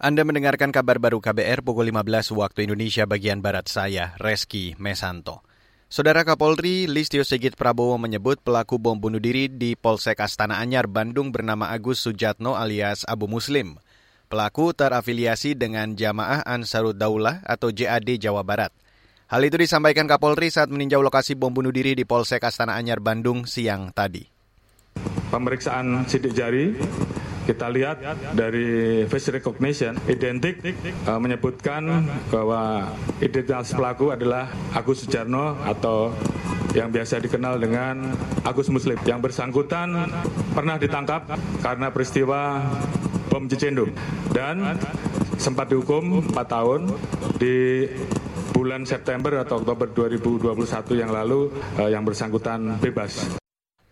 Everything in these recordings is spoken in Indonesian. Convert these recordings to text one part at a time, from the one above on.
Anda mendengarkan kabar baru KBR pukul 15 waktu Indonesia bagian Barat saya, Reski Mesanto. Saudara Kapolri Listio Sigit Prabowo menyebut pelaku bom bunuh diri di Polsek Astana Anyar, Bandung bernama Agus Sujatno alias Abu Muslim. Pelaku terafiliasi dengan Jamaah Ansarud Daulah atau JAD Jawa Barat. Hal itu disampaikan Kapolri saat meninjau lokasi bom bunuh diri di Polsek Astana Anyar, Bandung siang tadi. Pemeriksaan sidik jari kita lihat dari face recognition identik uh, menyebutkan bahwa identitas pelaku adalah Agus Sujarno atau yang biasa dikenal dengan Agus Muslim. Yang bersangkutan pernah ditangkap karena peristiwa bom Cicendo dan sempat dihukum 4 tahun di bulan September atau Oktober 2021 yang lalu uh, yang bersangkutan bebas.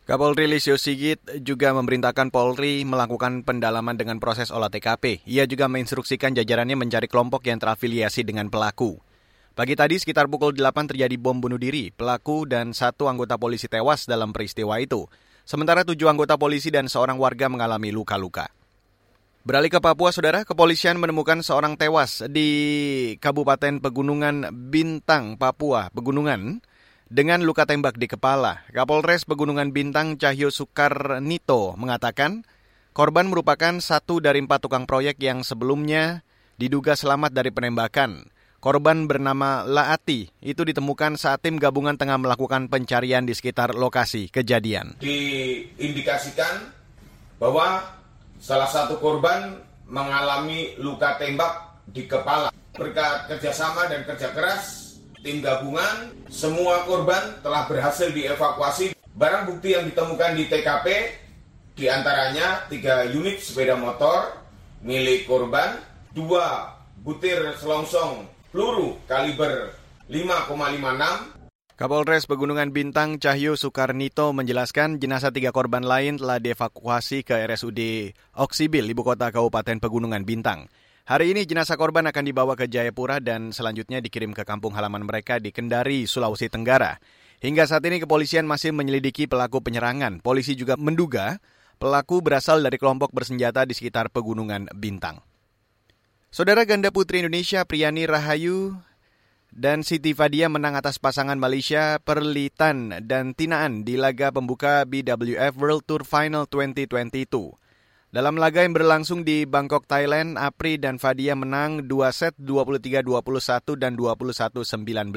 Kapolri Lisio Sigit juga memerintahkan Polri melakukan pendalaman dengan proses olah TKP. Ia juga menginstruksikan jajarannya mencari kelompok yang terafiliasi dengan pelaku. Pagi tadi sekitar pukul 8 terjadi bom bunuh diri. Pelaku dan satu anggota polisi tewas dalam peristiwa itu. Sementara tujuh anggota polisi dan seorang warga mengalami luka-luka. Beralih ke Papua, saudara, kepolisian menemukan seorang tewas di Kabupaten Pegunungan Bintang, Papua. Pegunungan dengan luka tembak di kepala. Kapolres Pegunungan Bintang Cahyo Soekarnito mengatakan korban merupakan satu dari empat tukang proyek yang sebelumnya diduga selamat dari penembakan. Korban bernama Laati itu ditemukan saat tim gabungan tengah melakukan pencarian di sekitar lokasi kejadian. Diindikasikan bahwa salah satu korban mengalami luka tembak di kepala. Berkat kerjasama dan kerja keras tim gabungan, semua korban telah berhasil dievakuasi. Barang bukti yang ditemukan di TKP di antaranya tiga unit sepeda motor milik korban, dua butir selongsong peluru kaliber 5,56 Kapolres Pegunungan Bintang Cahyo Soekarnito menjelaskan jenazah tiga korban lain telah dievakuasi ke RSUD Oksibil, ibu kota Kabupaten Pegunungan Bintang. Hari ini jenazah korban akan dibawa ke Jayapura dan selanjutnya dikirim ke kampung halaman mereka di Kendari, Sulawesi Tenggara. Hingga saat ini kepolisian masih menyelidiki pelaku penyerangan. Polisi juga menduga pelaku berasal dari kelompok bersenjata di sekitar pegunungan Bintang. Saudara ganda putri Indonesia Priyani Rahayu dan Siti Fadia menang atas pasangan Malaysia Perlitan dan Tinaan di laga pembuka BWF World Tour Final 2022. Dalam laga yang berlangsung di Bangkok, Thailand, Apri dan Fadia menang 2 set 23-21 dan 21-19.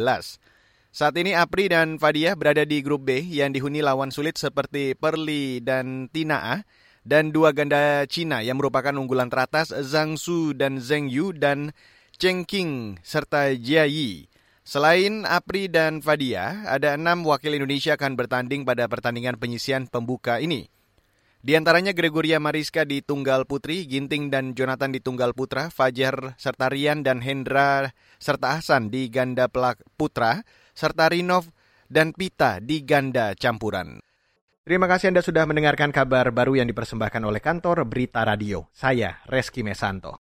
Saat ini Apri dan Fadia berada di grup B yang dihuni lawan sulit seperti Perli dan Tinaa dan dua ganda Cina yang merupakan unggulan teratas Zhang Su dan Zheng Yu dan Cheng King serta Jia Yi. Selain Apri dan Fadia, ada enam wakil Indonesia akan bertanding pada pertandingan penyisian pembuka ini. Di antaranya Gregoria Mariska di Tunggal Putri, Ginting dan Jonathan di Tunggal Putra, Fajar serta Rian dan Hendra serta Hasan di ganda pelak putra, serta Rinov dan Pita di ganda campuran. Terima kasih Anda sudah mendengarkan kabar baru yang dipersembahkan oleh kantor Berita Radio. Saya Reski Mesanto.